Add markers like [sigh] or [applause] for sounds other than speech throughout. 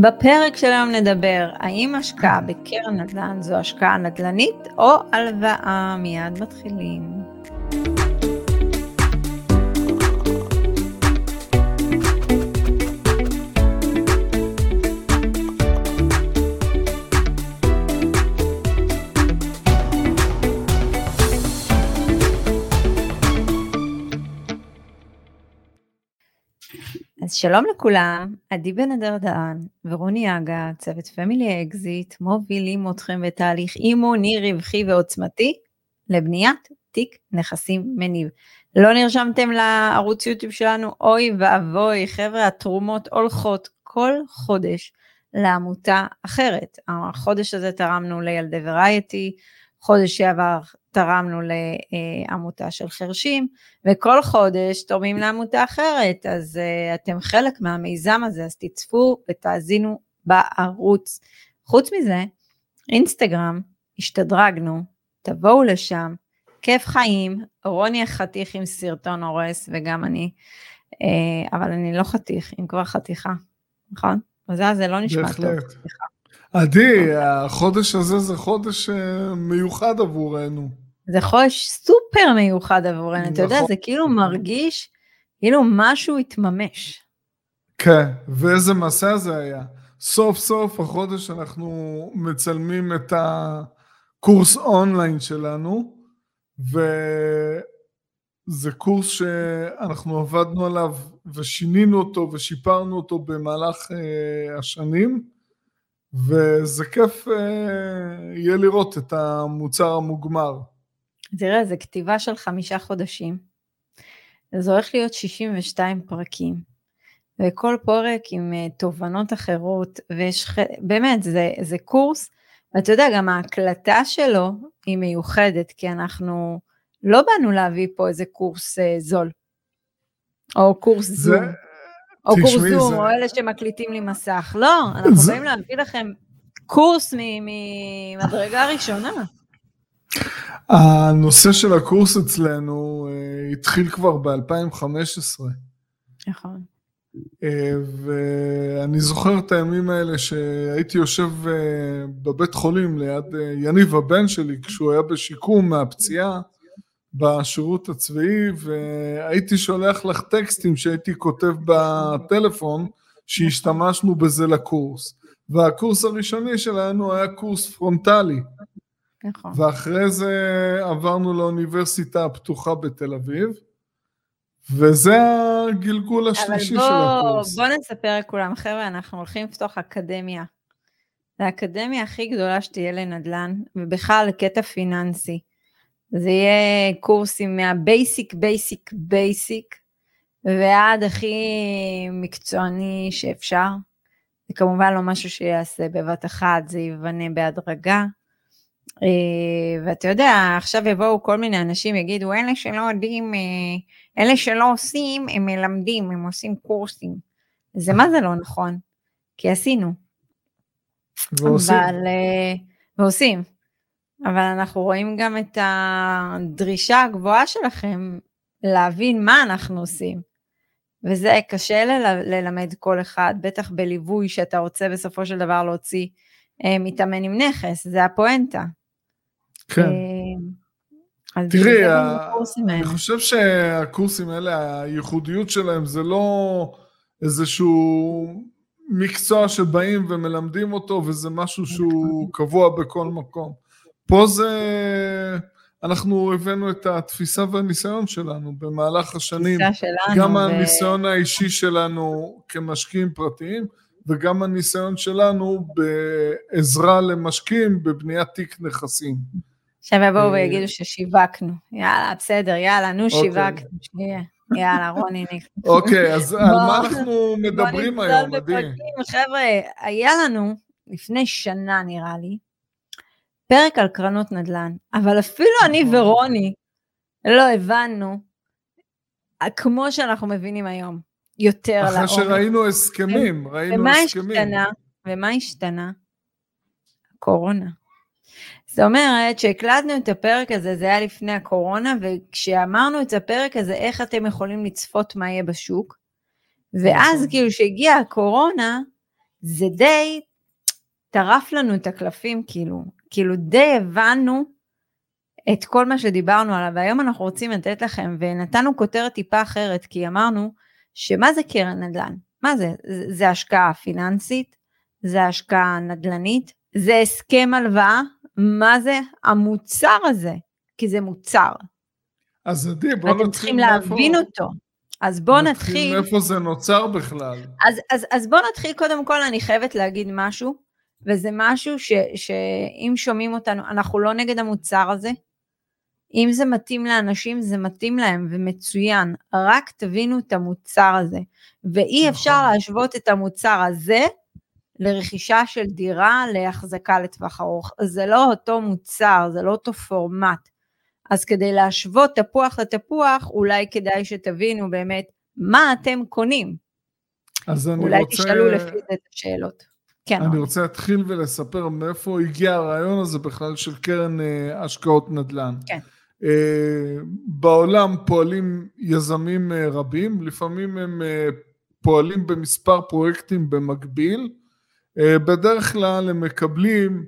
בפרק של היום נדבר האם השקעה בקרן נדל"ן זו השקעה נדל"נית או הלוואה, מיד מתחילים. שלום לכולם, עדי בן אדר דהן ורוני אגה, צוות פמילי אקזיט, מובילים אתכם בתהליך אימוני רווחי ועוצמתי לבניית תיק נכסים מניב. לא נרשמתם לערוץ יוטיוב שלנו? אוי ואבוי, חבר'ה, התרומות הולכות כל חודש לעמותה אחרת. החודש הזה תרמנו לילדי ורייטי, חודש שעבר תרמנו לעמותה של חרשים, וכל חודש תורמים לעמותה אחרת, אז uh, אתם חלק מהמיזם הזה, אז תצפו ותאזינו בערוץ. חוץ מזה, אינסטגרם, השתדרגנו, תבואו לשם, כיף חיים, רוני החתיך עם סרטון הורס, וגם אני, uh, אבל אני לא חתיך, אם כבר חתיכה, נכון? וזה זה לא נשמע טוב. עדי, החודש הזה זה חודש אה, מיוחד עבורנו. זה חודש סופר מיוחד עבורנו, נכון. אתה יודע, נכון. זה כאילו מרגיש כאילו משהו התממש. כן, ואיזה מסע זה היה. סוף סוף החודש אנחנו מצלמים את הקורס אונליין שלנו, וזה קורס שאנחנו עבדנו עליו ושינינו אותו ושיפרנו אותו במהלך uh, השנים, וזה כיף uh, יהיה לראות את המוצר המוגמר. תראה, זה כתיבה של חמישה חודשים. זה הולך להיות 62 פרקים, וכל פרק עם uh, תובנות אחרות, ויש, באמת, זה, זה קורס, ואתה יודע, גם ההקלטה שלו היא מיוחדת, כי אנחנו לא באנו להביא פה איזה קורס uh, זול, או קורס זה... זום, או קורס זום, זה... או אלה שמקליטים לי מסך. לא, אנחנו זה... באים להביא לכם קורס ממדרגה ראשונה. הנושא של הקורס אצלנו uh, התחיל כבר ב-2015. נכון. Uh, ואני זוכר את הימים האלה שהייתי יושב uh, בבית חולים ליד יניב הבן שלי כשהוא היה בשיקום מהפציעה בשירות הצבאי והייתי שולח לך טקסטים שהייתי כותב בטלפון שהשתמשנו בזה לקורס והקורס הראשוני שלנו היה קורס פרונטלי נכון. ואחרי זה עברנו לאוניברסיטה הפתוחה בתל אביב, וזה הגלגול השלישי בוא, של הקורס. בוא נספר לכולם, חבר'ה, אנחנו הולכים לפתוח אקדמיה. זה האקדמיה הכי גדולה שתהיה לנדל"ן, ובכלל לקטע פיננסי. זה יהיה קורסים מה basic, basic, basic, ועד הכי מקצועני שאפשר. זה כמובן לא משהו שיעשה בבת אחת, זה ייבנה בהדרגה. אה, ואתה יודע, עכשיו יבואו כל מיני אנשים, יגידו, אלה שלא יודעים, אה, אלה שלא עושים, הם מלמדים, הם עושים קורסים. זה מה זה לא נכון? כי עשינו. ועושים. אבל, אה, ועושים. אבל אנחנו רואים גם את הדרישה הגבוהה שלכם להבין מה אנחנו עושים. וזה קשה ל- ללמד כל אחד, בטח בליווי שאתה רוצה בסופו של דבר להוציא מתאמן עם נכס, זה הפואנטה. כן. אה, תראי, אני חושב שהקורסים האלה, הייחודיות שלהם זה לא איזשהו מקצוע שבאים ומלמדים אותו וזה משהו שהוא קבוע בכל מקום. פה זה, אנחנו הבאנו את התפיסה והניסיון שלנו במהלך השנים, שלנו גם ו... הניסיון האישי שלנו כמשקיעים פרטיים וגם הניסיון שלנו בעזרה למשקיעים בבניית תיק נכסים. עכשיו יבואו אה, ויגידו ששיווקנו. יאללה, בסדר, יאללה, נו אוקיי. שיווקנו, שיהיה. יאללה, רוני נכנס. אוקיי, אז על מה אנחנו מדברים היום, עדי? חבר'ה, היה לנו לפני שנה נראה לי, פרק על קרנות נדל"ן, אבל אפילו אני נכון. ורוני לא הבנו, כמו שאנחנו מבינים היום, יותר לעומק. אחרי שראינו הסכמים, ראינו הסכמים. ומה השתנה? ומה השתנה? קורונה. זאת אומרת שהקלטנו את הפרק הזה, זה היה לפני הקורונה, וכשאמרנו את הפרק הזה, איך אתם יכולים לצפות מה יהיה בשוק, ואז נכון. כאילו שהגיעה הקורונה, זה די טרף לנו את הקלפים, כאילו, כאילו די הבנו את כל מה שדיברנו עליו, והיום אנחנו רוצים לתת לכם, ונתנו כותרת טיפה אחרת, כי אמרנו, שמה זה קרן נדל"ן? מה זה? זה השקעה פיננסית? זה השקעה נדל"נית? זה הסכם הלוואה? מה זה המוצר הזה? כי זה מוצר. אז עדי, בוא נתחיל אתם צריכים להבין אותו. אז בואו נתחיל... נתחיל מאיפה זה נוצר בכלל. אז, אז, אז בואו נתחיל קודם כל, אני חייבת להגיד משהו, וזה משהו ש, שאם שומעים אותנו, אנחנו לא נגד המוצר הזה. אם זה מתאים לאנשים, זה מתאים להם ומצוין. רק תבינו את המוצר הזה. ואי נכון. אפשר להשוות את המוצר הזה לרכישה של דירה להחזקה לטווח ארוך. זה לא אותו מוצר, זה לא אותו פורמט. אז כדי להשוות תפוח לתפוח, אולי כדאי שתבינו באמת מה אתם קונים. אז אני אולי רוצה... אולי תשאלו לפי זה את השאלות. כן. אני רוצה להתחיל ולספר מאיפה הגיע הרעיון הזה בכלל של קרן אה, השקעות נדל"ן. כן. Uh, בעולם פועלים יזמים uh, רבים, לפעמים הם פועלים במספר פרויקטים במקביל, בדרך כלל הם מקבלים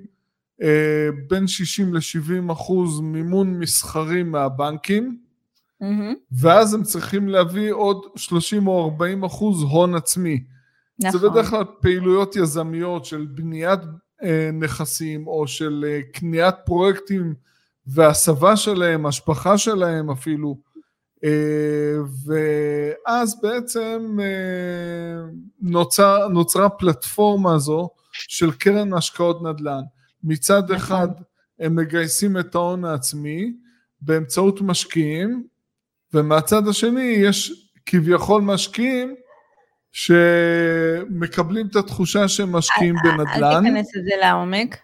אה, בין 60 ל-70 אחוז מימון מסחרי מהבנקים, mm-hmm. ואז הם צריכים להביא עוד 30 או 40 אחוז הון עצמי. נכון. זה בדרך כלל פעילויות יזמיות של בניית אה, נכסים או של אה, קניית פרויקטים והסבה שלהם, השפחה שלהם אפילו. אה, ואז בעצם נוצר, נוצרה פלטפורמה הזו של קרן השקעות נדל"ן. מצד נכון. אחד הם מגייסים את ההון העצמי באמצעות משקיעים, ומהצד השני יש כביכול משקיעים שמקבלים את התחושה שהם משקיעים אה, אה, בנדל"ן. אל תיכנס לזה לעומק.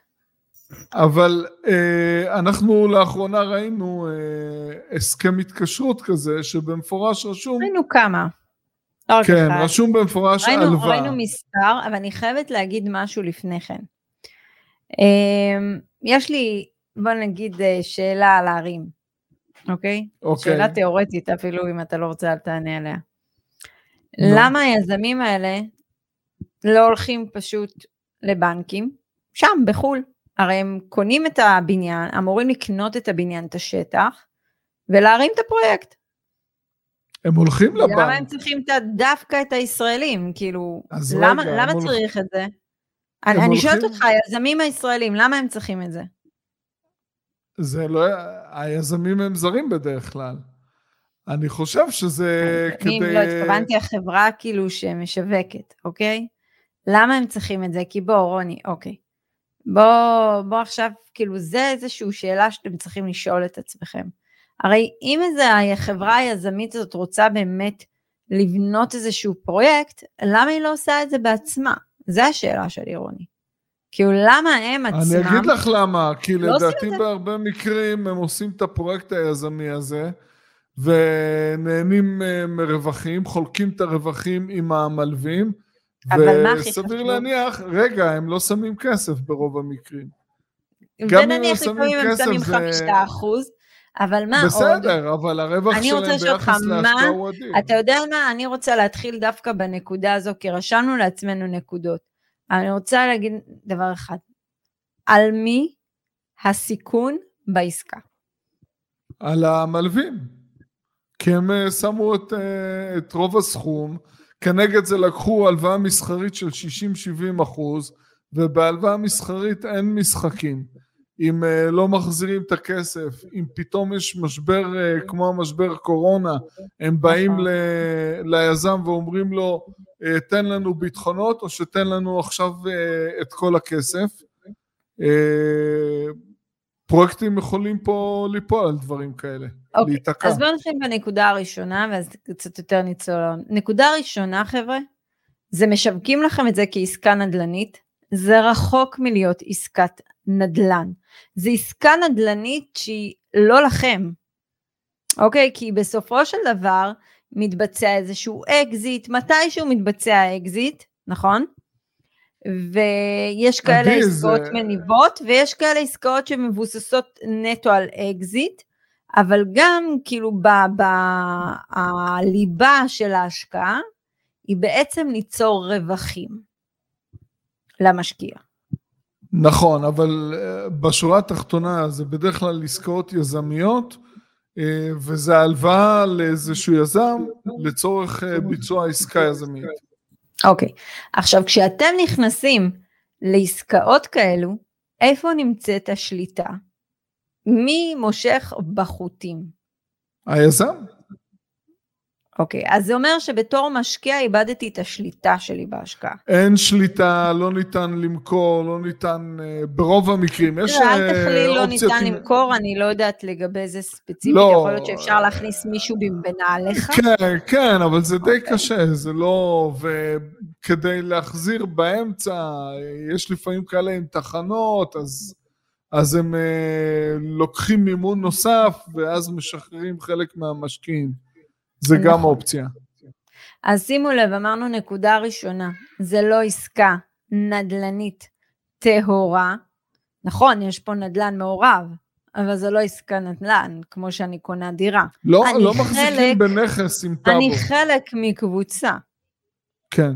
אבל אה, אנחנו לאחרונה ראינו אה, הסכם התקשרות כזה, שבמפורש רשום... ראינו כמה. לא כן, רשום במפורש הלוואה. ראינו מספר, אבל אני חייבת להגיד משהו לפני כן. אמ, יש לי, בוא נגיד, אה, שאלה על הערים, אוקיי? אוקיי. שאלה תיאורטית אפילו, אם אתה לא רוצה, אל תענה עליה. לא. למה היזמים האלה לא הולכים פשוט לבנקים, שם, בחו"ל? הרי הם קונים את הבניין, אמורים לקנות את הבניין, את השטח, ולהרים את הפרויקט. הם הולכים לבנק. למה הם צריכים דווקא את הישראלים? כאילו, למה, רגע, למה צריך הולכ... את זה? אני, אני שואלת אותך, היזמים הישראלים, למה הם צריכים את זה? זה לא, היזמים הם זרים בדרך כלל. אני חושב שזה כדי... אני לא התכוונתי החברה כאילו שמשווקת, אוקיי? למה הם צריכים את זה? כי בוא, רוני, אוקיי. בוא, בוא עכשיו, כאילו זה איזושהי שאלה שאתם צריכים לשאול את עצמכם. הרי אם איזה החברה היזמית הזאת רוצה באמת לבנות איזשהו פרויקט, למה היא לא עושה את זה בעצמה? זה השאלה שלי, רוני. כאילו, למה הם עצמם... אני אגיד לך למה, כי לא לדעתי בהרבה מקרים הם עושים את הפרויקט היזמי הזה, ונהנים אה, מרווחים, חולקים את הרווחים עם המלווים, וסביר להניח, רגע, הם לא שמים כסף ברוב המקרים. ונניח לפעמים הם שמים חמישה אחוז, אבל מה בסדר, עוד? בסדר, אבל הרווח שלהם ביחס להשקעה הוא אדיר. אתה יודע מה? אני רוצה להתחיל דווקא בנקודה הזו, כי רשמנו לעצמנו נקודות. אני רוצה להגיד דבר אחד. על מי הסיכון בעסקה? על המלווים. כי הם אה, שמו את, אה, את רוב הסכום, כנגד זה לקחו הלוואה מסחרית של 60-70 אחוז, ובהלוואה מסחרית אין משחקים. אם uh, לא מחזירים את הכסף, אם פתאום יש משבר כמו המשבר קורונה, הם באים נכון. ל, ליזם ואומרים לו, תן לנו ביטחונות, או שתן לנו עכשיו את כל הכסף. פרויקטים יכולים פה ליפול על דברים כאלה, okay. אוקיי, להיתקע. אז בואו נתחיל בנקודה הראשונה, ואז קצת יותר ניצול. נקודה ראשונה, חבר'ה, זה משווקים לכם את זה כעסקה נדל"נית, זה רחוק מלהיות עסקת נדל"ן. זה עסקה נדל"נית שהיא לא לכם, אוקיי? כי בסופו של דבר מתבצע איזשהו אקזיט, מתישהו מתבצע אקזיט, נכון? ויש כאלה עסקאות זה... מניבות, ויש כאלה עסקאות שמבוססות נטו על אקזיט, אבל גם כאילו בליבה של ההשקעה, היא בעצם ליצור רווחים. למשקיע. נכון, אבל אה, בשורה התחתונה זה בדרך כלל עסקאות יזמיות, אה, וזה הלוואה לאיזשהו יזם לצורך אה, ביצוע עסקה יזמית. אוקיי. עכשיו כשאתם נכנסים לעסקאות כאלו, איפה נמצאת השליטה? מי מושך בחוטים? היזם. אוקיי, אז זה אומר שבתור משקיע איבדתי את השליטה שלי בהשקעה. אין שליטה, לא ניתן למכור, לא ניתן, אה, ברוב המקרים, יש אופציות... אל תכליל לא ניתן למכור, אני לא יודעת לגבי זה ספציפית, לא, יכול להיות שאפשר להכניס מישהו בנעליך. כן, כן, אבל זה די אוקיי. קשה, זה לא... וכדי להחזיר באמצע, יש לפעמים כאלה עם תחנות, אז... אז הם לוקחים מימון נוסף, ואז משחררים חלק מהמשקיעים. זה נכון. גם אופציה. אז שימו לב, אמרנו נקודה ראשונה, זה לא עסקה נדל"נית טהורה. נכון, יש פה נדל"ן מעורב, אבל זה לא עסקה נדל"ן, כמו שאני קונה דירה. לא, לא חלק, מחזיקים בנכס עם טאבו. אני חלק מקבוצה. כן.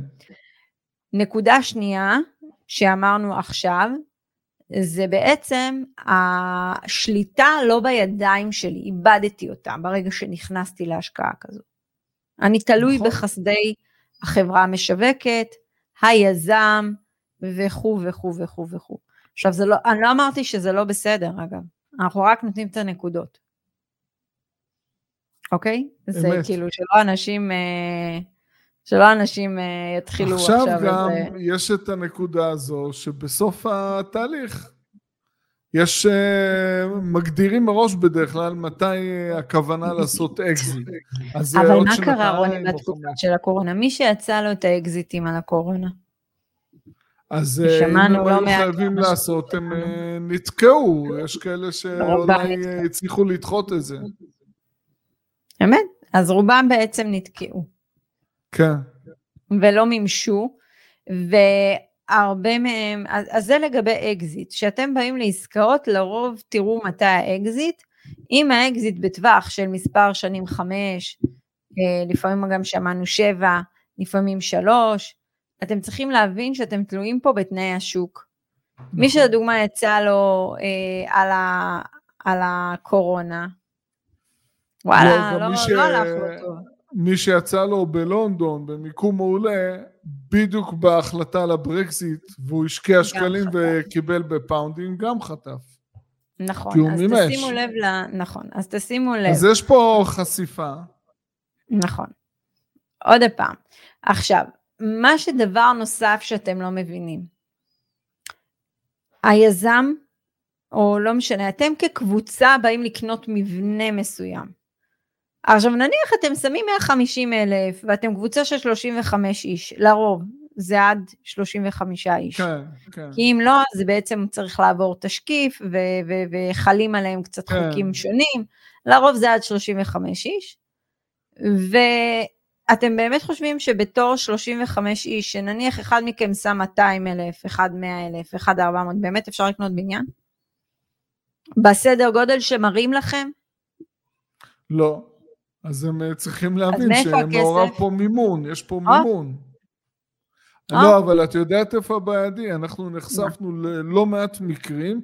נקודה שנייה, שאמרנו עכשיו, זה בעצם השליטה לא בידיים שלי, איבדתי אותה ברגע שנכנסתי להשקעה כזו. אני תלוי נכון. בחסדי החברה המשווקת, היזם וכו' וכו' וכו' וכו'. עכשיו זה לא, אני לא אמרתי שזה לא בסדר אגב, אנחנו רק נותנים את הנקודות. אוקיי? אמת. זה כאילו שלא אנשים... אה, שלא אנשים אה, יתחילו עכשיו... עכשיו גם איזה... יש את הנקודה הזו שבסוף התהליך יש אה, מגדירים מראש בדרך כלל מתי הכוונה לעשות אקזיט. אבל מה קרה רוני בתקופה של הקורונה? מי שיצא לו את האקזיטים על הקורונה? אז אם הם לא היו חייבים לעשות, הם נתקעו, יש כאלה שאולי הצליחו לדחות את זה. אמת, אז רובם בעצם נתקעו. כן. ולא מימשו, והרבה מהם, אז, אז זה לגבי אקזיט, כשאתם באים לעסקאות לרוב תראו מתי האקזיט, אם האקזיט בטווח של מספר שנים חמש, אה, לפעמים גם שמענו שבע, לפעמים שלוש, אתם צריכים להבין שאתם תלויים פה בתנאי השוק. מי נכון. שלדוגמה יצא לו אה, על, ה, על הקורונה, וואלה, לא, לא, ש... לא הלך לו טוב. מי שיצא לו בלונדון במיקום מעולה, בדיוק בהחלטה לברקזיט, והוא השקיע שקלים חטף. וקיבל בפאונדים, גם חטף. נכון, אז מימש. תשימו לב ל... נכון, אז תשימו לב. אז יש פה חשיפה. נכון. עוד פעם. עכשיו, מה שדבר נוסף שאתם לא מבינים, היזם, או לא משנה, אתם כקבוצה באים לקנות מבנה מסוים. עכשיו נניח אתם שמים 150 אלף ואתם קבוצה של 35 איש, לרוב זה עד 35 איש. כן, כן. כי אם לא, זה בעצם צריך לעבור תשקיף וחלים עליהם קצת כן. חוקים שונים, לרוב זה עד 35 איש. ואתם באמת חושבים שבתור 35 איש, שנניח אחד מכם שם 200 אלף, אחד 100 אלף, אחד 400, באמת אפשר לקנות בניין? בסדר גודל שמראים לכם? לא. אז הם אה, צריכים להבין שמעורב פה מימון, יש פה אה? מימון. אה? לא, אבל את יודעת איפה הבעיה די? אנחנו נחשפנו ללא מעט מקרים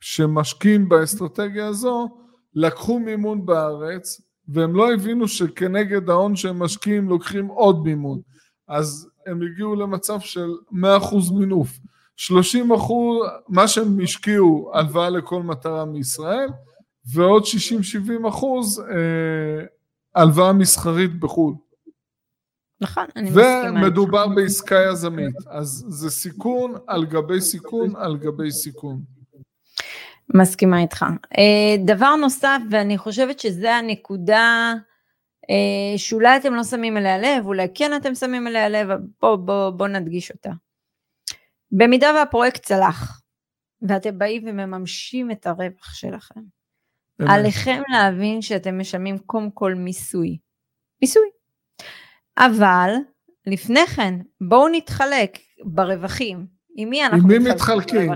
שמשקיעים באסטרטגיה הזו, לקחו מימון בארץ, והם לא הבינו שכנגד ההון שהם משקיעים לוקחים עוד מימון. אז הם הגיעו למצב של 100% מינוף. 30 אחוז, מה שהם השקיעו, הלוואה לכל מטרה מישראל, ועוד 60-70 אחוז אה, הלוואה מסחרית בחו"ל. נכון, אני מסכימה. ומדובר בעסקה יזמית, אז זה סיכון על גבי סיכון על גבי סיכון. מסכימה איתך. אה, דבר נוסף, ואני חושבת שזה הנקודה אה, שאולי אתם לא שמים אליה לב, אולי כן אתם שמים אליה לב, בואו בוא, בוא נדגיש אותה. במידה והפרויקט צלח, ואתם באים ומממשים את הרווח שלכם, באמת. עליכם להבין שאתם משלמים קודם כל מיסוי. מיסוי. אבל לפני כן, בואו נתחלק ברווחים. עם מי אנחנו עם מי מתחלקים?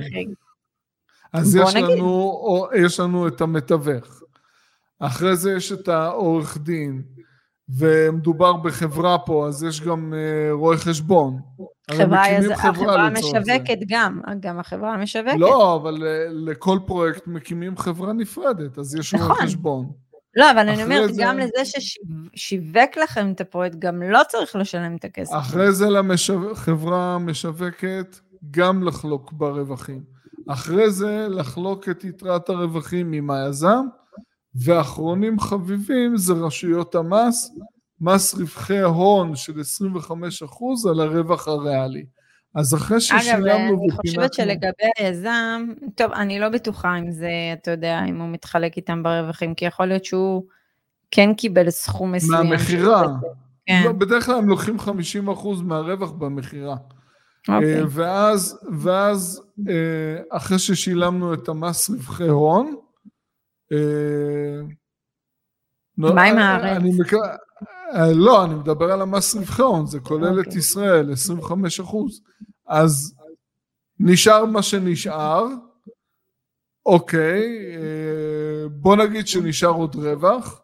אז יש לנו, או, יש לנו את המתווך. אחרי זה יש את העורך דין, ומדובר בחברה פה, אז יש גם uh, רואה חשבון. חברה, יז... החברה המשווקת גם, גם החברה המשווקת. לא, אבל uh, לכל פרויקט מקימים חברה נפרדת, אז יש נכון. רואה חשבון. לא, אבל אני אומרת, זה... גם לזה ששיווק לכם את הפרויקט, גם לא צריך לשלם את הכסף. אחרי זה לחברה המשווקת, גם לחלוק ברווחים. אחרי זה לחלוק את יתרת הרווחים עם היזם, ואחרונים חביבים זה רשויות המס, מס רווחי ההון של 25% על הרווח הריאלי. אז אחרי ששילמנו... אגב, אני חושבת שלגבי היזם, טוב, אני לא בטוחה אם זה, אתה יודע, אם הוא מתחלק איתם ברווחים, כי יכול להיות שהוא כן קיבל סכום מסוים. מהמכירה. כן. לא, בדרך כלל הם לוקחים 50% מהרווח במכירה. Okay. אוקיי. ואז, ואז אה, אחרי ששילמנו את המס רווחי הון, אה, מה עם הארץ? לא, אני מדבר על המס רווחי הון, זה כולל את אוקיי. ישראל, 25 אחוז. אז נשאר מה שנשאר, אוקיי, אה, בוא נגיד שנשאר עוד רווח.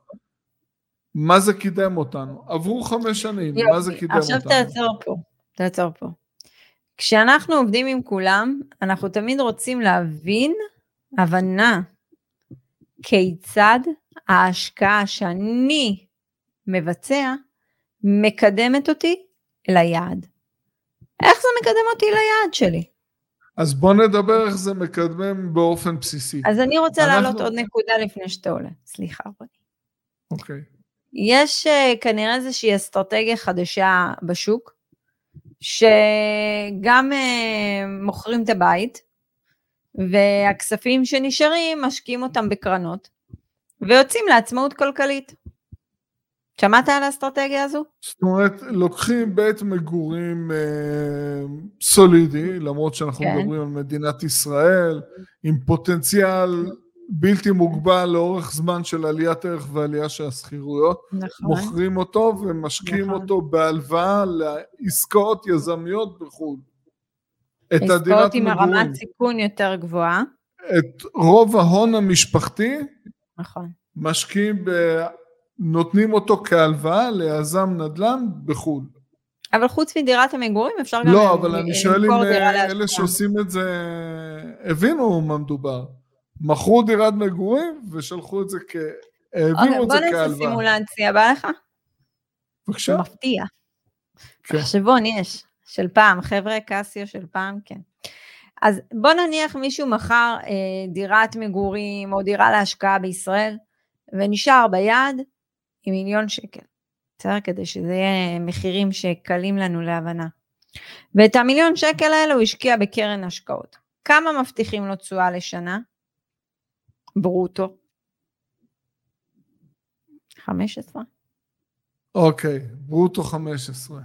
מה זה קידם אותנו? עברו חמש שנים, מה זה קידם עכשיו אותנו? עכשיו תעצור פה, תעצור פה. כשאנחנו עובדים עם כולם, אנחנו תמיד רוצים להבין הבנה כיצד ההשקעה שאני מבצע מקדמת אותי ליעד. איך זה מקדם אותי ליעד שלי? אז בוא נדבר איך זה מקדם באופן בסיסי. אז אני רוצה אנחנו... להעלות עוד נקודה לפני שאתה עולה. סליחה, רוני. אוקיי. יש uh, כנראה איזושהי אסטרטגיה חדשה בשוק, שגם uh, מוכרים את הבית, והכספים שנשארים משקיעים אותם בקרנות, ויוצאים לעצמאות כלכלית. שמעת על האסטרטגיה הזו? זאת אומרת, לוקחים בית מגורים אה, סולידי, למרות שאנחנו כן. מדברים על מדינת ישראל, עם פוטנציאל בלתי מוגבל לאורך זמן של עליית ערך ועלייה של השכירויות. נכון. מוכרים אותו ומשקיעים נכון. אותו בהלוואה לעסקאות יזמיות בחו"ל. את עסקאות עם מגורים. הרמת סיכון יותר גבוהה. את רוב ההון המשפחתי נכון. משקיעים, ב... נותנים אותו כהלוואה ליזם נדל"ן בחו"ל. אבל חוץ מדירת המגורים אפשר גם לא, אבל אני שואל אם אה, אלה שעושים את זה הבינו מה מדובר. מכרו דירת מגורים ושלחו את זה כ... העבירו אוקיי, את זה כהלוואה. בוא נעשה סימולציה, בא לך? בבקשה. מפתיע. כן. חשבון יש, של פעם, חבר'ה קסיו של פעם, כן. אז בוא נניח מישהו מכר אה, דירת מגורים או דירה להשקעה בישראל, ונשאר ביד עם מיליון שקל. בסדר? כדי שזה יהיה מחירים שקלים לנו להבנה. ואת המיליון שקל האלה הוא השקיע בקרן השקעות. כמה מבטיחים לו תשואה לשנה? ברוטו. 15. אוקיי, ברוטו 15.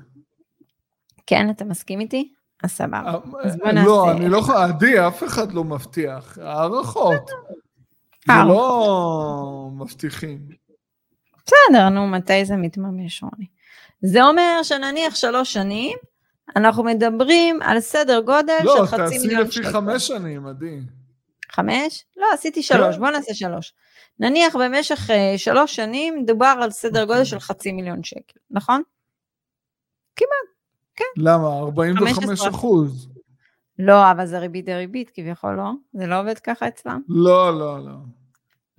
כן, אתה מסכים איתי? אז סבבה. אה, אז בוא נעשה... לא, אני לא יכול, עדי, אף אחד לא מבטיח. הערכות. זה לא מבטיחים. בסדר, נו, מתי זה מתממש, רוני? זה אומר שנניח שלוש שנים, אנחנו מדברים על סדר גודל לא, של חצי מיליון שקל. לא, תעשי לפי חמש שנים, עדי. חמש? לא, עשיתי שלוש, כן. בוא נעשה שלוש. נניח במשך שלוש שנים דובר על סדר גודל של חצי מיליון שקל, נכון? כמעט, כן. למה? 45 אחוז. לא, אבל זה ריבית דריבית כביכול, לא? זה לא עובד ככה אצלם? לא, לא, לא.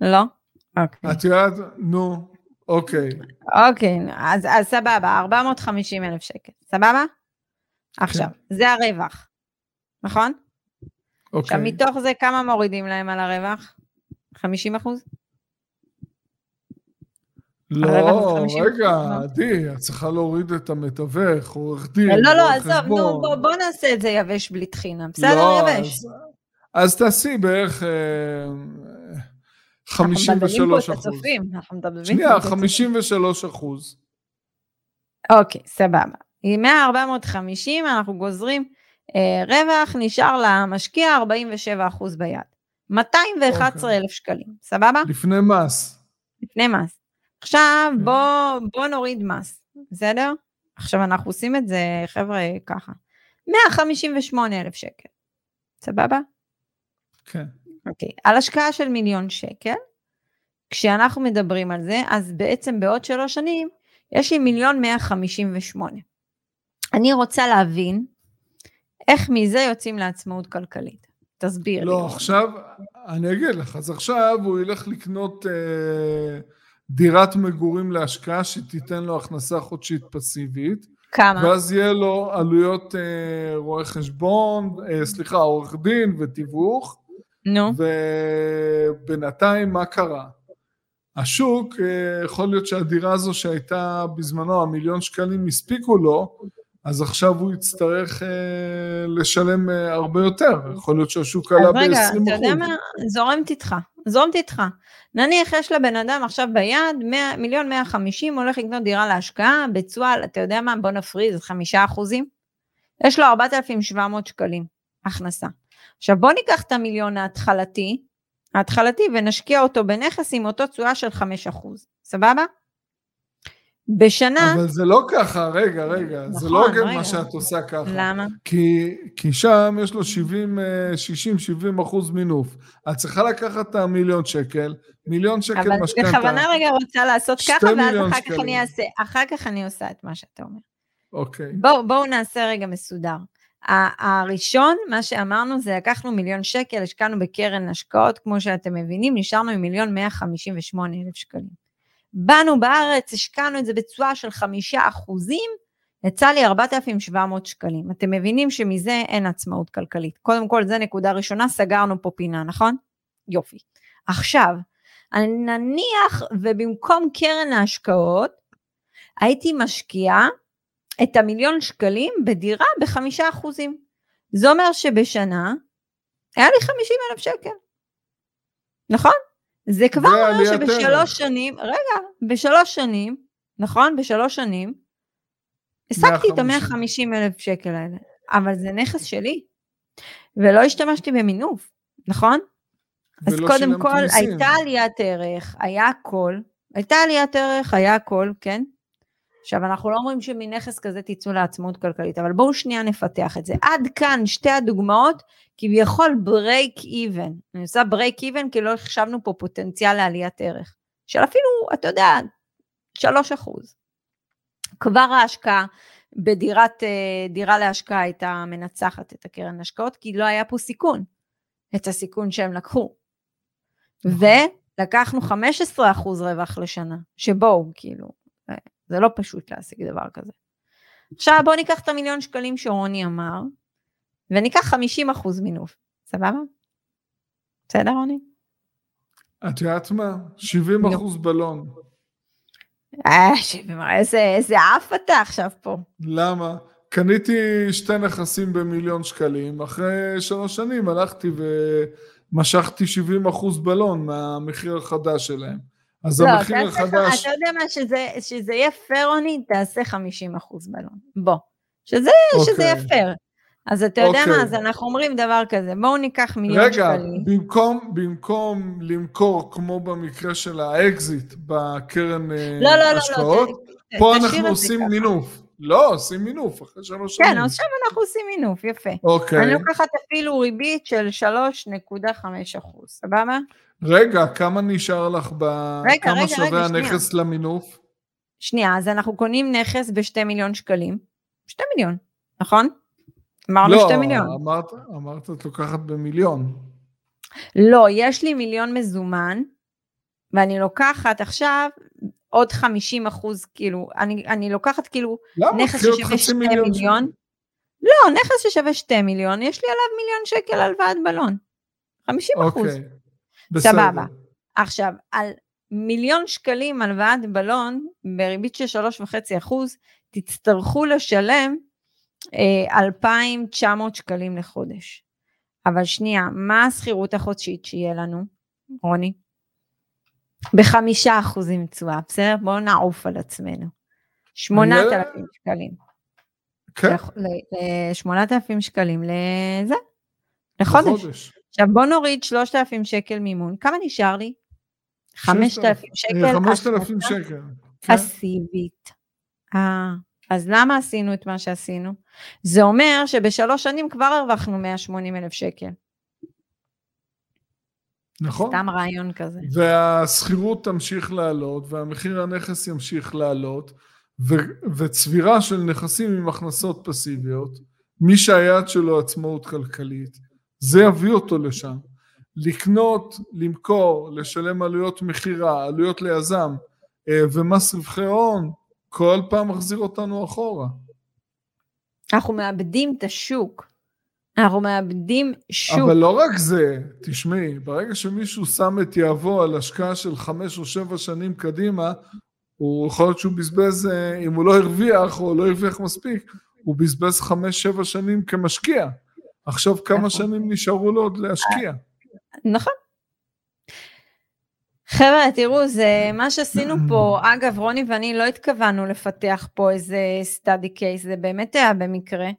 לא? אוקיי. את יודעת, נו, אוקיי. אוקיי, אז, אז סבבה, 450 אלף שקל, סבבה? עכשיו, כן. זה הרווח, נכון? אוקיי. עכשיו, מתוך זה כמה מורידים להם על הרווח? 50 אחוז? לא, רגע, עדי, את צריכה להוריד את המתווך, עורך דין, לא, לא, עזוב, נו, בוא, נעשה את זה יבש בלי טחינה, בסדר, לא, יבש. אז, תעשי בערך 53 אה, אחוז. אנחנו מדברים שנייה, 53 אחוז. אוקיי, סבבה. מ-450 אנחנו גוזרים אה, רווח, נשאר למשקיע 47 אחוז ביד. 211 אוקיי. אלף שקלים, סבבה? לפני מס. לפני מס. עכשיו כן. בוא, בוא נוריד מס, בסדר? עכשיו אנחנו עושים את זה, חבר'ה, ככה. 158 אלף שקל, סבבה? כן. אוקיי, על השקעה של מיליון שקל, כשאנחנו מדברים על זה, אז בעצם בעוד שלוש שנים, יש לי מיליון מאה חמישים ושמונה. אני רוצה להבין איך מזה יוצאים לעצמאות כלכלית. תסביר לא, לי. לא, עכשיו, אני אגיד לך, אז עכשיו הוא ילך לקנות אה, דירת מגורים להשקעה שתיתן לו הכנסה חודשית פסיבית. כמה? ואז יהיה לו עלויות אה, רואה חשבון, אה, סליחה, עורך דין ותיווך. נו. ובינתיים מה קרה? השוק, אה, יכול להיות שהדירה הזו שהייתה בזמנו המיליון שקלים הספיקו לו, אז עכשיו הוא יצטרך אה, לשלם אה, הרבה יותר, יכול להיות שהשוק עלה ב-20%. רגע, אתה יודע מה? זורמת איתך, זורמת איתך. נניח יש לבן אדם עכשיו ביד מיליון מאה חמישים, הולך לקנות דירה להשקעה, בתשואה, אתה יודע מה? בוא נפריז, חמישה אחוזים. יש לו 4,700 שקלים הכנסה. עכשיו בוא ניקח את המיליון ההתחלתי, ההתחלתי ונשקיע אותו בנכס עם אותו תשואה של 5%, סבבה? בשנה... אבל זה לא ככה, רגע, רגע, נכון, זה לא הוגן מה שאת עושה ככה. למה? כי, כי שם יש לו 60-70 אחוז מינוף. את צריכה לקחת את המיליון שקל, מיליון שקל משכנתה. אבל בכוונה רגע רוצה לעשות ככה, ואז אחר כך אני אעשה, אחר כך אני עושה את מה שאתה אומר. אוקיי. בואו בוא נעשה רגע מסודר. הראשון, מה שאמרנו זה לקחנו מיליון שקל, השקענו בקרן השקעות, כמו שאתם מבינים, נשארנו עם מיליון 158 אלף שקלים. באנו בארץ, השקענו את זה בתשואה של חמישה אחוזים, יצא לי 4,700 שקלים. אתם מבינים שמזה אין עצמאות כלכלית. קודם כל, זה נקודה ראשונה, סגרנו פה פינה, נכון? יופי. עכשיו, נניח ובמקום קרן ההשקעות, הייתי משקיעה את המיליון שקלים בדירה בחמישה אחוזים. זה אומר שבשנה היה לי חמישים אלף שקל. נכון? זה כבר אומר שבשלוש שנים, רגע, בשלוש שנים, נכון? בשלוש שנים, השגתי את ה-150 אלף שקל האלה, אבל זה נכס שלי, ולא השתמשתי במינוף, נכון? אז קודם כל, מיסים. הייתה עליית ערך, היה הכל, הייתה עליית ערך, היה הכל, כן? עכשיו, אנחנו לא אומרים שמנכס כזה תצאו לעצמאות כלכלית, אבל בואו שנייה נפתח את זה. עד כאן שתי הדוגמאות, כביכול break even. אני עושה break even כי לא החשבנו פה פוטנציאל לעליית ערך, של אפילו, אתה יודע, 3 אחוז. כבר ההשקעה בדירת, אה, דירה להשקעה הייתה מנצחת את הקרן השקעות, כי לא היה פה סיכון, את הסיכון שהם לקחו. נכון. ולקחנו 15 אחוז רווח לשנה, שבואו, כאילו, זה לא פשוט להשיג דבר כזה. עכשיו בואו ניקח את המיליון שקלים שרוני אמר, וניקח 50 אחוז מינוף, סבבה? בסדר רוני? את יודעת מה? 70 אחוז בלון. אה, איזה, איזה עף אתה עכשיו פה. למה? קניתי שתי נכסים במיליון שקלים, אחרי שלוש שנים הלכתי ומשכתי 70 אחוז בלון מהמחיר החדש שלהם. אז לא, המחיר החדש... אתה יודע מה, שזה, שזה יהיה פרוני, תעשה 50 אחוז בלון. בוא. שזה, אוקיי. שזה יהיה פייר. אז אתה יודע אוקיי. מה, אז אנחנו אומרים דבר כזה, בואו ניקח מיליון רגע, שקלים. רגע, במקום, במקום למכור כמו במקרה של האקזיט בקרן לא, לא, לא, השקעות, לא, לא, פה אנחנו עושים מינוף. לא, עושים מינוף אחרי שלוש כן, שנים. כן, עכשיו אנחנו עושים מינוף, יפה. אוקיי. אני לוקחת אפילו ריבית של 3.5 אחוז, סבבה? רגע, כמה נשאר לך ב... רגע, כמה רגע, שווה רגע, הנכס שנייה. למינוף? שנייה, אז אנחנו קונים נכס בשתי מיליון שקלים. שתי מיליון, נכון? אמרנו לא, שתי מיליון. לא, אמרת, אמרת את לוקחת במיליון. לא, יש לי מיליון מזומן, ואני לוקחת עכשיו עוד 50 אחוז, כאילו, אני, אני לוקחת כאילו למה? נכס ששווה 2 מיליון. מיליון. לא, נכס ששווה 2 מיליון, יש לי עליו מיליון שקל הלוואת בלון. 50 אחוז. אוקיי. סבבה. עכשיו, על מיליון שקלים הלוואת בלון בריבית של שלוש וחצי אחוז, תצטרכו לשלם אה, 2,900 שקלים לחודש. אבל שנייה, מה השכירות החודשית שיהיה לנו, רוני? בחמישה אחוזים תשואה, בסדר? בואו נעוף על עצמנו. שמונת אלפים שקלים. כן. שמונת אלפים שקלים לזה, לחודש. עכשיו בוא נוריד 3,000 שקל מימון, כמה נשאר לי? 5,000 שקל. 5,000 שקל. פסיבית. אה, אז למה עשינו את מה שעשינו? זה אומר שבשלוש שנים כבר הרווחנו 180 אלף שקל. נכון. סתם רעיון כזה. והשכירות תמשיך לעלות, והמחיר הנכס ימשיך לעלות, ו- וצבירה של נכסים עם הכנסות פסיביות, מי שהיעד שלו עצמאות כלכלית, זה יביא אותו לשם. לקנות, למכור, לשלם עלויות מכירה, עלויות ליזם אה, ומס רווחי הון, כל פעם מחזיר אותנו אחורה. אנחנו מאבדים את השוק. אנחנו מאבדים שוק. אבל לא רק זה, תשמעי, ברגע שמישהו שם את יהבו על השקעה של חמש או שבע שנים קדימה, הוא יכול להיות שהוא בזבז, אה, אם הוא לא הרוויח או לא הרוויח מספיק, הוא בזבז חמש שבע שנים כמשקיע. עכשיו כמה נכון. שנים נשארו לו עוד להשקיע. נכון. חבר'ה, תראו, זה מה שעשינו פה, [clears throat] אגב, רוני ואני לא התכוונו לפתח פה איזה סטאדי קייס, זה באמת היה במקרה.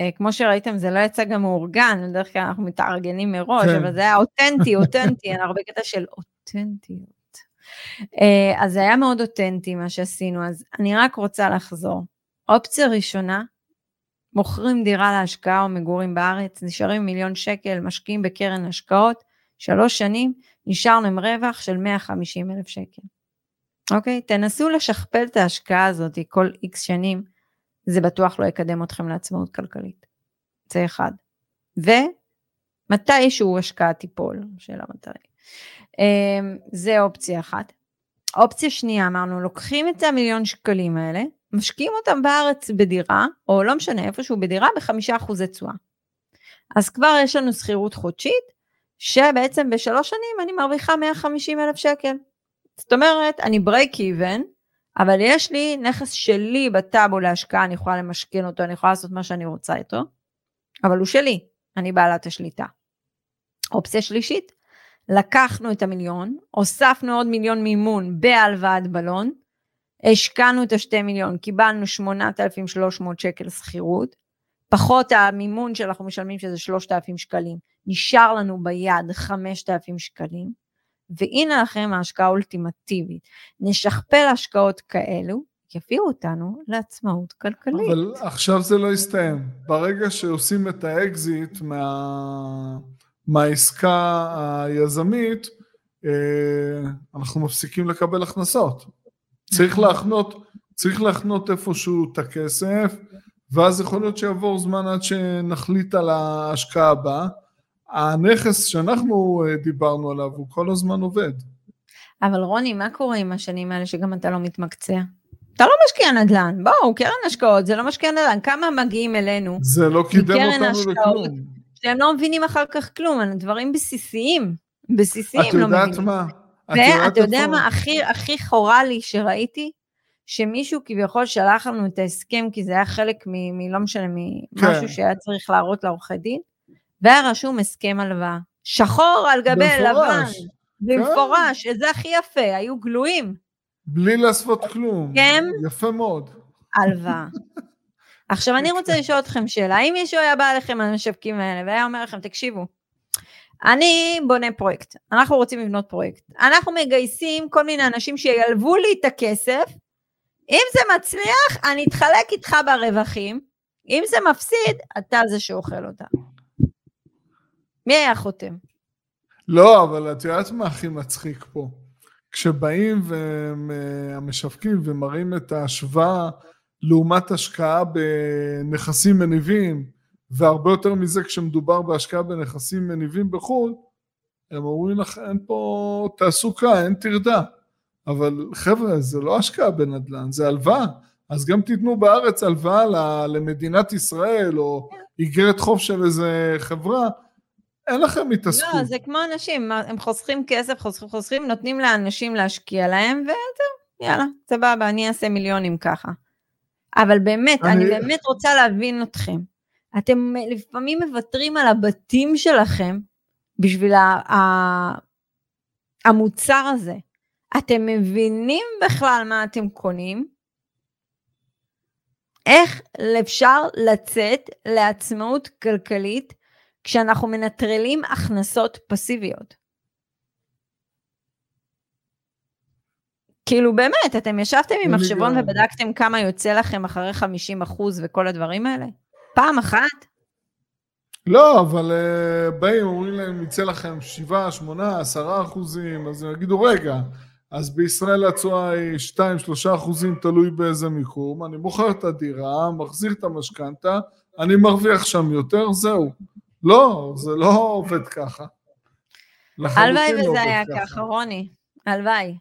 Uh, כמו שראיתם, זה לא יצא גם מאורגן, בדרך כלל אנחנו מתארגנים מראש, כן. אבל זה היה אותנטי, [laughs] אותנטי, אנחנו בקטע של אותנטיות. Uh, אז זה היה מאוד אותנטי מה שעשינו, אז אני רק רוצה לחזור. אופציה ראשונה, מוכרים דירה להשקעה או מגורים בארץ, נשארים מיליון שקל, משקיעים בקרן השקעות, שלוש שנים, נשארנו עם רווח של 150 אלף שקל. אוקיי? תנסו לשכפל את ההשקעה הזאת כל איקס שנים, זה בטוח לא יקדם אתכם לעצמאות כלכלית. זה אחד. ומתישהו השקעה תיפול, שאלה מתי. אמ, זה אופציה אחת. אופציה שנייה, אמרנו, לוקחים את המיליון שקלים האלה, משקיעים אותם בארץ בדירה, או לא משנה איפשהו בדירה, בחמישה אחוזי תשואה. אז כבר יש לנו שכירות חודשית, שבעצם בשלוש שנים אני מרוויחה 150 אלף שקל. זאת אומרת, אני break even, אבל יש לי נכס שלי בטאבו להשקעה, אני יכולה למשכן אותו, אני יכולה לעשות מה שאני רוצה איתו, אבל הוא שלי, אני בעלת השליטה. אופציה שלישית, לקחנו את המיליון, הוספנו עוד מיליון מימון בהלוואת בלון, השקענו את השתי מיליון, קיבלנו 8,300 שקל שכירות, פחות המימון שאנחנו משלמים שזה 3,000 שקלים, נשאר לנו ביד 5,000 שקלים, והנה לכם ההשקעה האולטימטיבית. נשכפל השקעות כאלו, יביאו אותנו לעצמאות כלכלית. אבל עכשיו זה לא יסתיים. ברגע שעושים את האקזיט מה... מהעסקה היזמית, אה, אנחנו מפסיקים לקבל הכנסות. צריך לחכות, צריך להחנות איפשהו את הכסף, ואז יכול להיות שיעבור זמן עד שנחליט על ההשקעה הבאה. הנכס שאנחנו אה, דיברנו עליו הוא כל הזמן עובד. אבל רוני, מה קורה עם השנים האלה שגם אתה לא מתמקצע? אתה לא משקיע נדל"ן, בואו, קרן השקעות זה לא משקיע נדל"ן, כמה מגיעים אלינו? זה לא קידם אותנו לכלום. שהם לא מבינים אחר כך כלום, דברים בסיסיים, בסיסיים לא מבינים. את יודעת מה? ואתה יודע מה הכי, הכי חורה לי שראיתי? שמישהו כביכול שלח לנו את ההסכם, כי זה היה חלק מ... מלא משנה, ממשהו כן. שהיה צריך להראות לעורכי דין, והיה רשום הסכם הלוואה. שחור על גבי לבן. במפורש, כן. זה הכי יפה, היו גלויים. בלי לעשות כלום. כן. יפה מאוד. הלוואה. [laughs] עכשיו אני רוצה לשאול אתכם שאלה, האם מישהו היה בא אליכם על המשווקים האלה והיה אומר לכם, תקשיבו, אני בונה פרויקט, אנחנו רוצים לבנות פרויקט, אנחנו מגייסים כל מיני אנשים שילוו לי את הכסף, אם זה מצליח, אני אתחלק איתך ברווחים, אם זה מפסיד, אתה זה שאוכל אותה. מי היה חותם? לא, אבל את יודעת מה הכי מצחיק פה? כשבאים והמשווקים ומראים את ההשוואה לעומת השקעה בנכסים מניבים, והרבה יותר מזה כשמדובר בהשקעה בנכסים מניבים בחו"ל, הם אומרים לך אין פה תעסוקה, אין טרדה. אבל חבר'ה, זה לא השקעה בנדל"ן, זה הלוואה. אז גם תיתנו בארץ הלוואה למדינת ישראל, או איגרת חוב של איזה חברה, אין לכם התעסקות. לא, זה כמו אנשים, הם חוסכים כסף, חוסכים, חוסכים, נותנים לאנשים להשקיע להם, וזהו, יאללה, סבבה, אני אעשה מיליונים ככה. אבל באמת, אני, אני באמת רוצה להבין אתכם. אתם לפעמים מוותרים על הבתים שלכם בשביל המוצר הזה. אתם מבינים בכלל מה אתם קונים? איך אפשר לצאת לעצמאות כלכלית כשאנחנו מנטרלים הכנסות פסיביות? כאילו באמת, אתם ישבתם עם מחשבון ובדקתם כמה יוצא לכם אחרי 50 אחוז וכל הדברים האלה? פעם אחת? לא, אבל uh, באים, אומרים להם, יצא לכם 7, 8, 10 אחוזים, אז הם יגידו, רגע, אז בישראל התשואה היא 2-3 אחוזים, תלוי באיזה מיקום, אני מוכר את הדירה, מחזיר את המשכנתה, אני מרוויח שם יותר, זהו. לא, זה לא עובד ככה. הלוואי לא וזה היה ככה, רוני, הלוואי.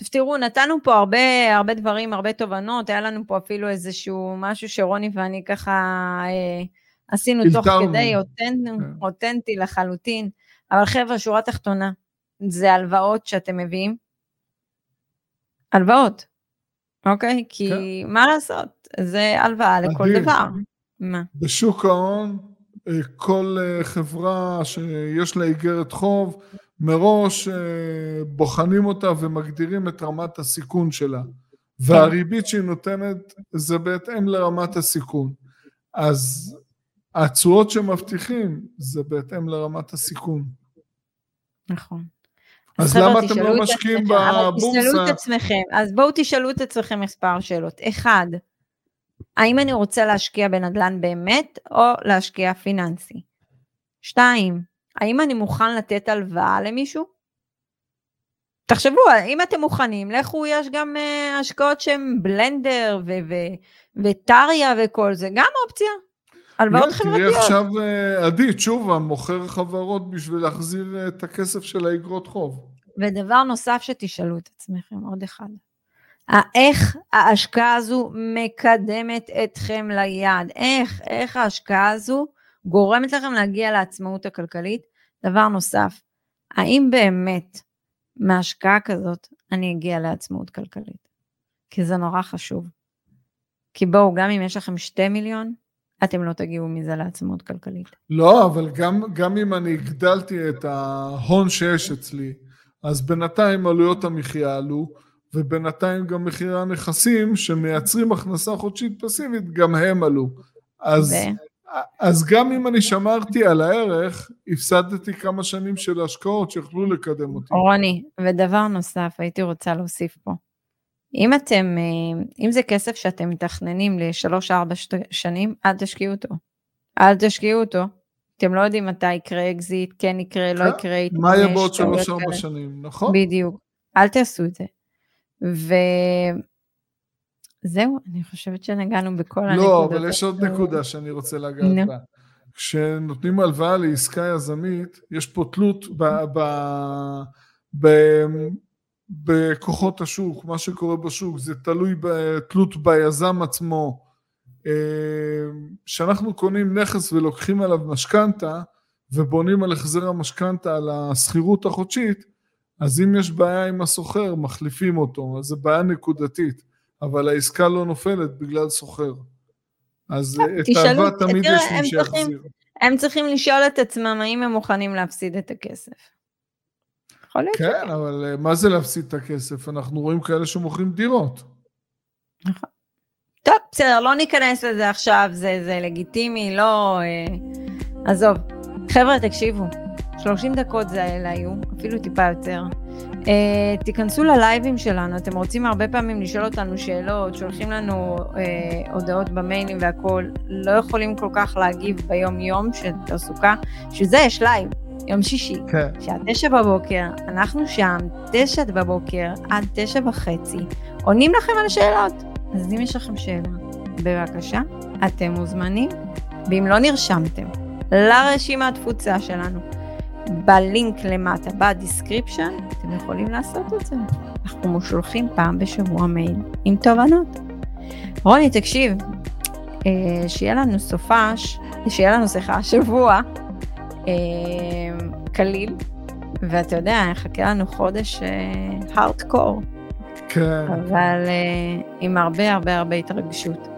טוב, תראו, נתנו פה הרבה, הרבה דברים, הרבה תובנות, היה לנו פה אפילו איזשהו משהו שרוני ואני ככה אה, עשינו תוך כדי, אותנט, כן. אותנטי לחלוטין. אבל חבר'ה, שורה תחתונה, זה הלוואות שאתם מביאים. הלוואות, אוקיי? כי כן. מה לעשות, זה הלוואה לכל דבר. מה? בשוק ההון, אה, כל אה, חברה שיש לה איגרת חוב, מראש אה, בוחנים אותה ומגדירים את רמת הסיכון שלה. והריבית שהיא נותנת זה בהתאם לרמת הסיכון. אז התשואות שמבטיחים זה בהתאם לרמת הסיכון. נכון. אז למה אתם לא משקיעים בבורסה? תשאלו את עצמכם, אז בואו תשאלו את עצמכם מספר שאלות. אחד, האם אני רוצה להשקיע בנדל"ן באמת, או להשקיע פיננסי? שתיים, האם אני מוכן לתת הלוואה למישהו? תחשבו, אם אתם מוכנים, לכו, יש גם uh, השקעות שהן בלנדר וטריה וכל זה, גם אופציה. הלוואות לא, חברתיות. תראי עכשיו אה, עדי, תשובה, מוכר חברות בשביל להחזיר אה, את הכסף של האגרות חוב. ודבר נוסף שתשאלו את עצמכם, עוד אחד. איך ההשקעה הזו מקדמת אתכם ליעד? איך, איך ההשקעה הזו גורמת לכם להגיע לעצמאות הכלכלית? דבר נוסף, האם באמת מהשקעה כזאת אני אגיע לעצמאות כלכלית? כי זה נורא חשוב. כי בואו, גם אם יש לכם שתי מיליון, אתם לא תגיעו מזה לעצמאות כלכלית. לא, אבל גם, גם אם אני הגדלתי את ההון שיש אצלי, אז בינתיים עלויות המחיה עלו, ובינתיים גם מחירי הנכסים שמייצרים הכנסה חודשית פסיבית, גם הם עלו. אז, ו... אז גם אם אני שמרתי על הערך, הפסדתי כמה שנים של השקעות שיכלו לקדם אותי. רוני, ודבר נוסף, הייתי רוצה להוסיף פה. אם אתם, אה, אם זה כסף שאתם מתכננים לשלוש-ארבע שנים, אל תשקיעו אותו. אל תשקיעו אותו. אתם לא יודעים מתי יקרה אקזיט, כן יקרה, לא כן. יקרה. מה יהיה בעוד שלוש-ארבע שנים, נכון? בדיוק. אל תעשו את זה. וזהו, אני חושבת שנגענו בכל לא, הנקודות. לא, אבל יש עוד נקודה שאני רוצה לגעת בה. כשנותנים הלוואה לעסקה יזמית, יש פה תלות ב... ב, ב בכוחות השוק, מה שקורה בשוק, זה תלוי בתלות ביזם עצמו. כשאנחנו קונים נכס ולוקחים עליו משכנתה ובונים על החזר המשכנתה על השכירות החודשית, אז אם יש בעיה עם הסוחר, מחליפים אותו, אז זו בעיה נקודתית, אבל העסקה לא נופלת בגלל סוחר. אז את ההלוואה תמיד יש מי שיחזיר. הם צריכים לשאול את עצמם האם הם מוכנים להפסיד את הכסף. יכול להיות כן. אבל אה, מה זה להפסיד את הכסף? אנחנו רואים כאלה שמוכרים דירות. נכון. טוב, בסדר, לא ניכנס לזה עכשיו, זה, זה לגיטימי, לא... אה, עזוב. חבר'ה, תקשיבו, 30 דקות זה היו, אפילו טיפה יותר. אה, תיכנסו ללייבים שלנו, אתם רוצים הרבה פעמים לשאול אותנו שאלות, שולחים לנו אה, הודעות במיילים והכול, לא יכולים כל כך להגיב ביום-יום של תעסוקה, שזה יש לייב. יום שישי, כן. שעה תשע בבוקר, אנחנו שם, תשע בבוקר עד תשע וחצי, עונים לכם על שאלות. אז אם יש לכם שאלה, בבקשה, אתם מוזמנים, ואם לא נרשמתם לרשימת תפוצה שלנו, בלינק למטה, ב description, אתם יכולים לעשות את זה. אנחנו שולחים פעם בשבוע מייל עם תובנות. רוני, תקשיב, אה, שיהיה לנו סופש, שיהיה לנו, סליחה, שבוע אה, קליל, ואתה יודע, יחכה לנו חודש הארדקור. אה, כן. אבל עם הרבה הרבה הרבה התרגשות.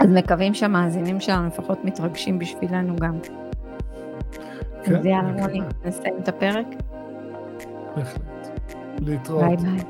אז מקווים שהמאזינים שלנו לפחות מתרגשים בשבילנו גם. כן. אז יאללה, רוני, נסיים את הפרק. בהחלט. להתראות. ביי ביי.